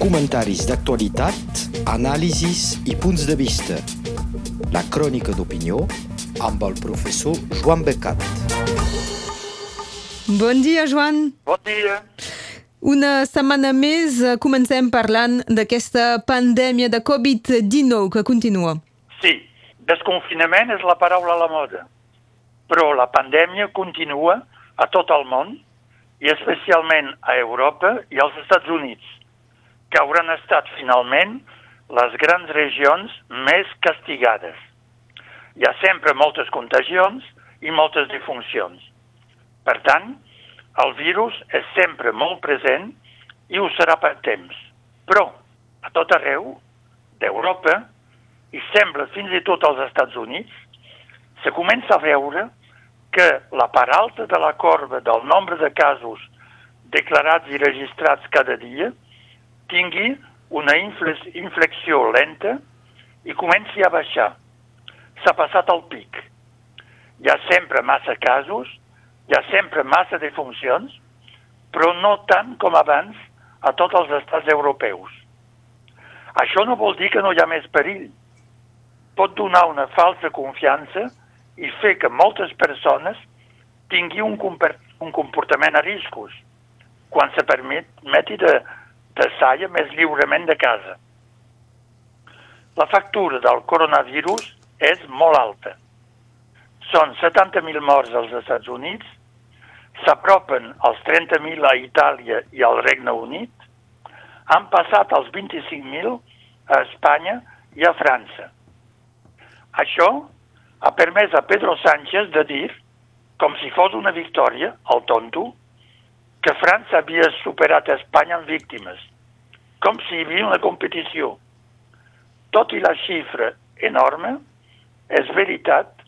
Comentaris d'actualitat, anàlisis i punts de vista. La crònica d'opinió amb el professor Joan Becat. Bon dia, Joan. Bon dia. Una setmana més eh, comencem parlant d'aquesta pandèmia de Covid-19 que continua. Sí, desconfinament és la paraula a la moda, però la pandèmia continua a tot el món i especialment a Europa i als Estats Units, que hauran estat finalment les grans regions més castigades. Hi ha sempre moltes contagions i moltes defuncions. Per tant, el virus és sempre molt present i ho serà per temps. Però, a tot arreu, d'Europa, i sembla fins i tot als Estats Units, se comença a veure que la part alta de la corba del nombre de casos declarats i registrats cada dia tingui una inflexió lenta i comenci a baixar. S'ha passat el pic. Hi ha sempre massa casos, hi ha sempre massa defuncions, però no tant com abans a tots els estats europeus. Això no vol dir que no hi ha més perill. Pot donar una falsa confiança i fer que moltes persones tingui un, un comportament a riscos quan se permeti de, de més lliurement de casa. La factura del coronavirus és molt alta. Són 70.000 morts als Estats Units, s'apropen als 30.000 a Itàlia i al Regne Unit, han passat als 25.000 a Espanya i a França. Això ha permès a Pedro Sánchez de dir, com si fos una victòria, al tonto, que França havia superat Espanya en víctimes, com si hi havia una competició. Tot i la xifra enorme, és veritat,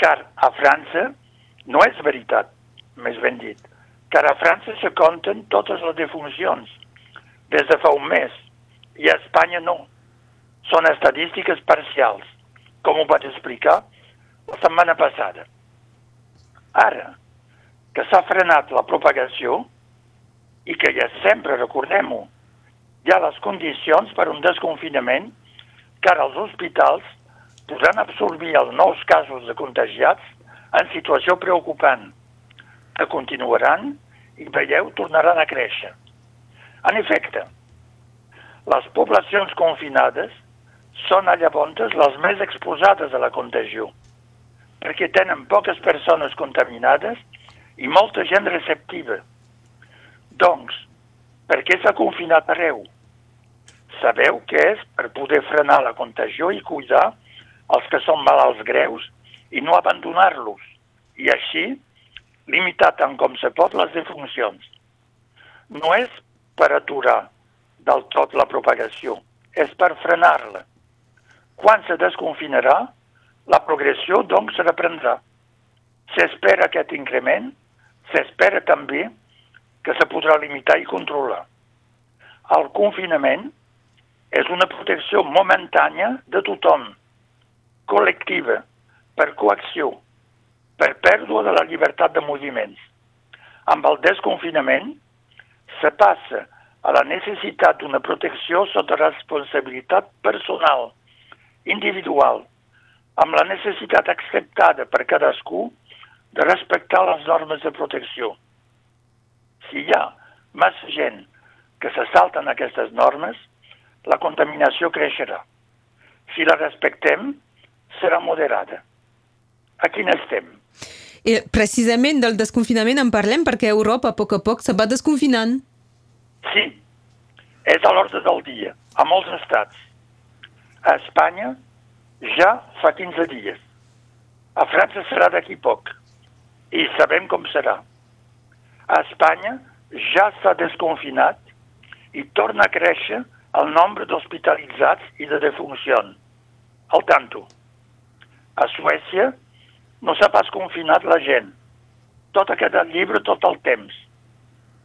car a França no és veritat, més ben dit, car a França se compten totes les defuncions des de fa un mes i a Espanya no. Són estadístiques parcials, com ho vaig explicar la setmana passada. Ara que s'ha frenat la propagació i que ja sempre, recordem-ho, hi ha les condicions per un desconfinament que ara els hospitals podran absorbir els nous casos de contagiats en situació preocupant, que continuaran i, veieu, tornaran a créixer. En efecte, les poblacions confinades són a llavors les més exposades a la contagió, perquè tenen poques persones contaminades i molta gent receptiva. Doncs, per què s'ha confinat arreu? Sabeu que és per poder frenar la contagió i cuidar els que són malalts greus i no abandonar-los, i així limitar tant com se pot les defuncions. No és per aturar del tot la propagació, és per frenar-la. Quan se desconfinarà, la progressió, doncs, se reprendrà. S'espera aquest increment, s'espera també se podrà limitar i controlar. El confinament és una protecció momentània de tothom, col·lectiva, per coacció, per pèrdua de la llibertat de moviments. Amb el desconfinament se passa a la necessitat d'una protecció sota responsabilitat personal, individual, amb la necessitat acceptada per cadascú de respectar les normes de protecció. Si hi ha massa gent que se salten aquestes normes, la contaminació creixerà. Si la respectem, serà moderada. A quin estem? I precisament del desconfinament en parlem perquè Europa a poc a poc se va desconfinant. Sí, és a l'ordre del dia, a molts estats. A Espanya ja fa 15 dies. A França serà d'aquí poc. I sabem com serà. A Espanya ja s'ha desconfinat i torna a créixer el nombre d'hospitalitzats i de defuncions. Al tanto. A Suècia no s'ha pas confinat la gent. Tot ha quedat llibre tot el temps,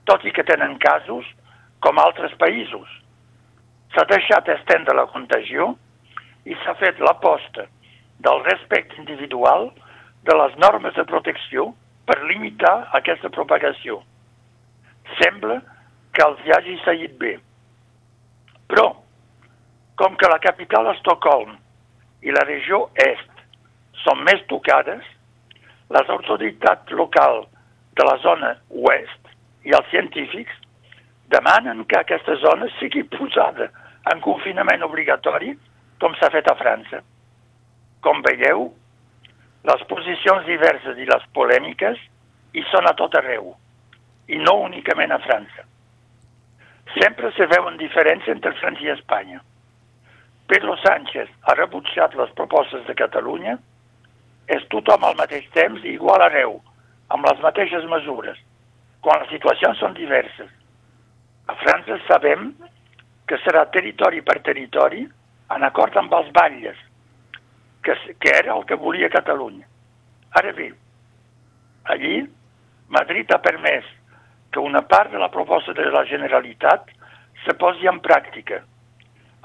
tot i que tenen casos com altres països. S'ha deixat estendre la contagió i s'ha fet l'aposta del respecte individual de les normes de protecció per limitar aquesta propagació. Sembla que els hi hagi seguit bé. Però, com que la capital, Estocolm, i la regió est són més tocades, les autoritats locals de la zona oest i els científics demanen que aquesta zona sigui posada en confinament obligatori, com s'ha fet a França. Com veieu, les posicions diverses i les polèmiques hi són a tot arreu, i no únicament a França. Sempre se veuen diferències entre França i Espanya. Pedro Sánchez ha rebutjat les propostes de Catalunya, és tothom al mateix temps igual arreu, amb les mateixes mesures, quan les situacions són diverses. A França sabem que serà territori per territori en acord amb els batlles, que, que era el que volia Catalunya. Ara bé, allí Madrid ha permès que una part de la proposta de la Generalitat se posi en pràctica.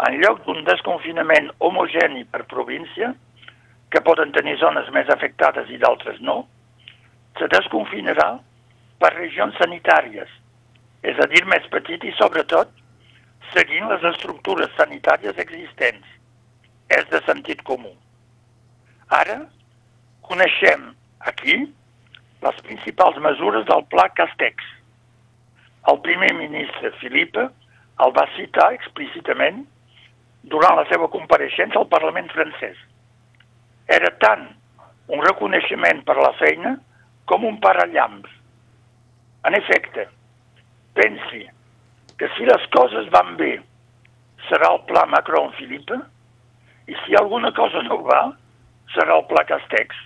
En lloc d'un desconfinament homogeni per província, que poden tenir zones més afectades i d'altres no, se desconfinarà per regions sanitàries, és a dir, més petit i sobretot seguint les estructures sanitàries existents. És de sentit comú. Ara coneixem aquí les principals mesures del pla Castex. El primer ministre Filipe el va citar explícitament durant la seva compareixença al Parlament francès. Era tant un reconeixement per la feina com un parallamps. En efecte, pensi que si les coses van bé serà el pla Macron-Filipe i si alguna cosa no va serà el pla Castex.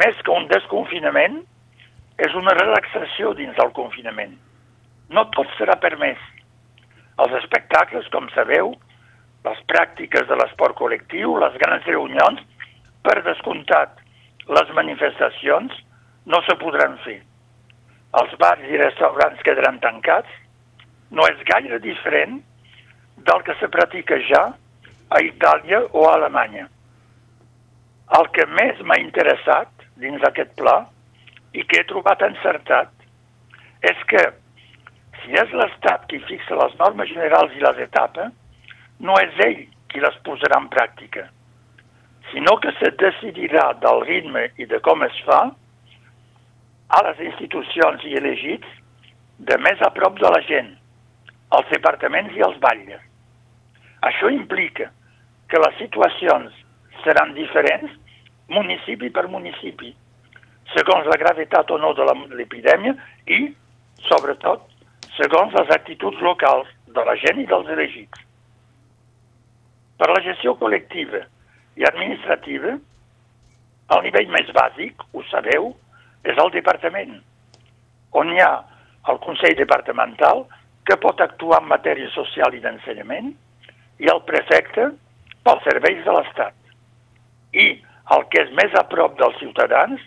Més que un desconfinament, és una relaxació dins del confinament. No tot serà permès. Els espectacles, com sabeu, les pràctiques de l'esport col·lectiu, les grans reunions, per descomptat, les manifestacions no se podran fer. Els bars i restaurants quedaran tancats. No és gaire diferent del que se pratica ja a Itàlia o a Alemanya. El que més m'ha interessat dins d'aquest pla i que he trobat encertat és que si és l'Estat qui fixa les normes generals i les etapes, no és ell qui les posarà en pràctica, sinó que se decidirà del ritme i de com es fa a les institucions i elegits de més a prop de la gent, els departaments i els batlles. Això implica que les situacions seran diferents municipi per municipi, segons la gravetat o no de l'epidèmia i, sobretot, segons les actituds locals de la gent i dels elegits. Per la gestió col·lectiva i administrativa, el nivell més bàsic, ho sabeu, és el departament, on hi ha el Consell Departamental que pot actuar en matèria social i d'ensenyament i el prefecte pels serveis de l'Estat. I el que és més a prop dels ciutadans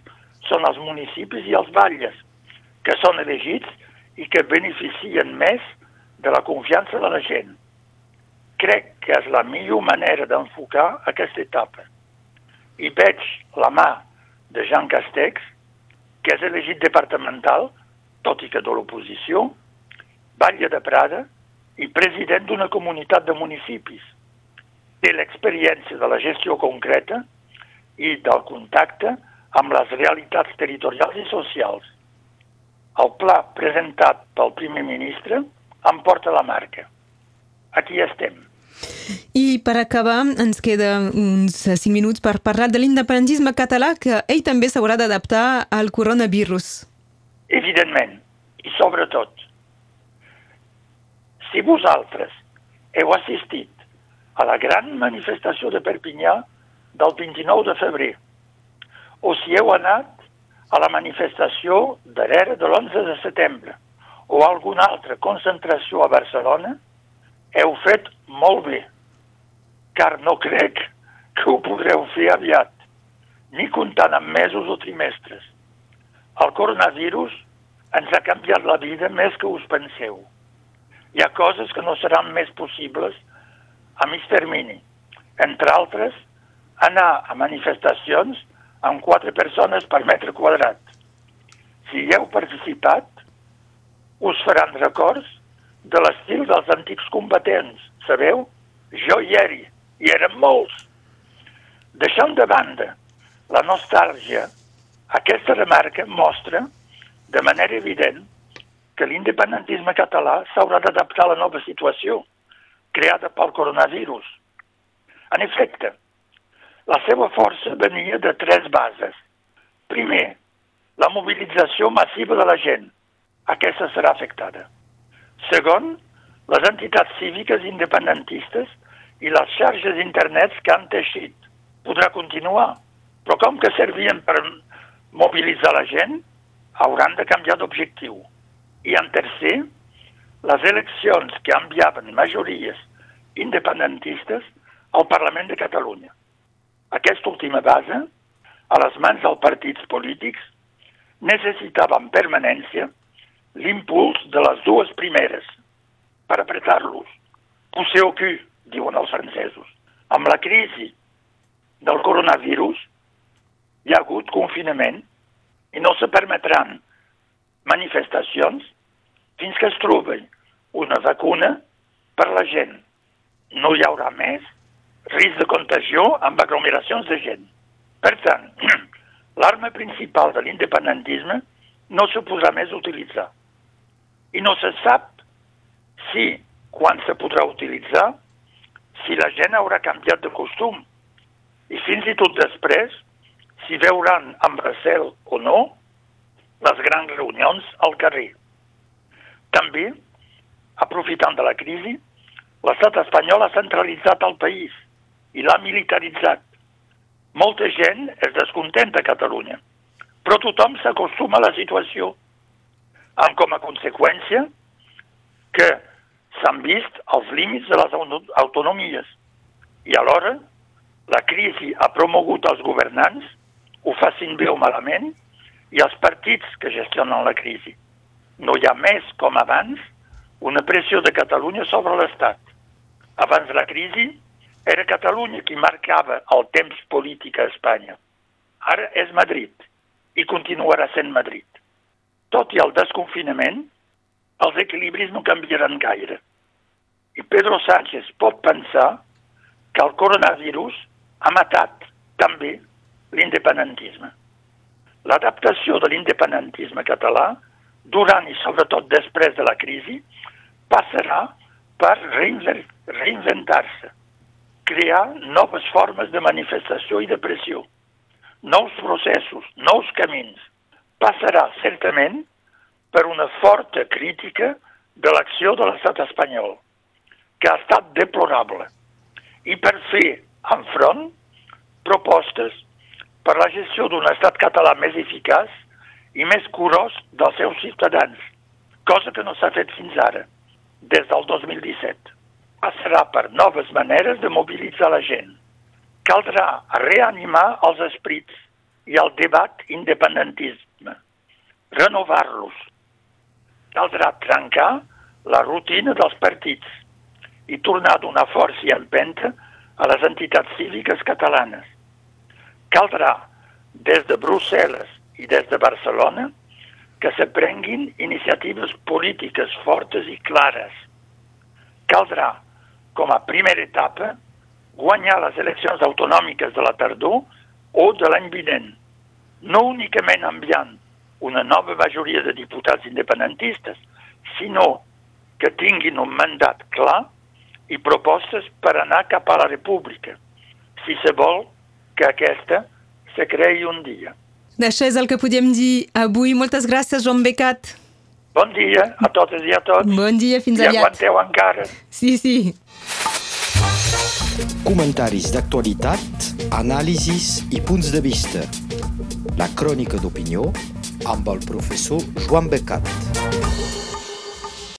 són els municipis i els batlles, que són elegits i que beneficien més de la confiança de la gent. Crec que és la millor manera d'enfocar aquesta etapa. I veig la mà de Jean Castex, que és elegit departamental, tot i que de l'oposició, batlle de Prada i president d'una comunitat de municipis. Té l'experiència de la gestió concreta i del contacte amb les realitats territorials i socials. El pla presentat pel primer ministre em porta la marca. Aquí estem. I per acabar, ens queda uns 5 minuts per parlar de l'independentisme català que ell també s'haurà d'adaptar al coronavirus. Evidentment, i sobretot, si vosaltres heu assistit a la gran manifestació de Perpinyà del 29 de febrer, o si heu anat a la manifestació darrere de l'11 de setembre o alguna altra concentració a Barcelona, heu fet molt bé, car no crec que ho podreu fer aviat, ni comptant amb mesos o trimestres. El coronavirus ens ha canviat la vida més que us penseu. Hi ha coses que no seran més possibles a mig termini. Entre altres, anar a manifestacions amb quatre persones per metre quadrat. Si hi heu participat, us faran records de l'estil dels antics combatents. Sabeu? Jo hi era, i eren molts. Deixant de banda la nostàlgia, aquesta remarca mostra de manera evident que l'independentisme català s'haurà d'adaptar a la nova situació creada pel coronavirus. En efecte, la seva força venia de tres bases. Primer, la mobilització massiva de la gent. Aquesta serà afectada. Segon, les entitats cíviques independentistes i les xarxes d'internet que han teixit. Podrà continuar, però com que servien per mobilitzar la gent, hauran de canviar d'objectiu. I en tercer, les eleccions que enviaven majories independentistes al Parlament de Catalunya. Aquesta última base, a les mans dels partits polítics, necessitava en permanència l'impuls de les dues primeres per apretar-los. Poussé au cul, diuen els francesos. Amb la crisi del coronavirus hi ha hagut confinament i no se permetran manifestacions fins que es trobi una vacuna per la gent. No hi haurà més risc de contagió amb aglomeracions de gent. Per tant, l'arma principal de l'independentisme no se podrà més utilitzar. I no se sap si, quan se podrà utilitzar, si la gent haurà canviat de costum. I fins i tot després, si veuran amb recel o no les grans reunions al carrer. També, aprofitant de la crisi, l'estat espanyol ha centralitzat el país i l'ha militaritzat. Molta gent es descontenta a Catalunya, però tothom s'acostuma a la situació, amb com a conseqüència que s'han vist els límits de les autonomies i alhora la crisi ha promogut als governants, ho facin bé o malament, i els partits que gestionen la crisi. No hi ha més, com abans, una pressió de Catalunya sobre l'Estat. Abans la crisi, era Catalunya qui marcava el temps polític a Espanya. Ara és Madrid i continuarà sent Madrid. Tot i el desconfinament, els equilibris no canviaran gaire. I Pedro Sánchez pot pensar que el coronavirus ha matat també l'independentisme. L'adaptació de l'independentisme català, durant i sobretot després de la crisi, passarà per reinventar-se, crear noves formes de manifestació i de pressió, nous processos, nous camins. Passarà certament per una forta crítica de l'acció de l'estat espanyol, que ha estat deplorable, i per fer enfront propostes per la gestió d'un estat català més eficaç i més curós dels seus ciutadans, cosa que no s'ha fet fins ara, des del 2017 passarà per noves maneres de mobilitzar la gent. Caldrà reanimar els esprits i el debat independentisme, renovar-los. Caldrà trencar la rutina dels partits i tornar a donar força i empenta a les entitats cíviques catalanes. Caldrà, des de Brussel·les i des de Barcelona, que se prenguin iniciatives polítiques fortes i clares. Caldrà com a primera etapa, guanyar les eleccions autonòmiques de la tardor o de l'any vinent, no únicament enviant una nova majoria de diputats independentistes, sinó que tinguin un mandat clar i propostes per anar cap a la república, si se vol que aquesta se creï un dia. D'això és el que podem dir avui. Moltes gràcies, Joan Becat. Bon dia a totes i a tots. Bon dia, fins I aviat. aguanteu encara. Sí, sí. Comentaris d'actualitat, anàlisis i punts de vista. La crònica d'opinió amb el professor Joan Becat.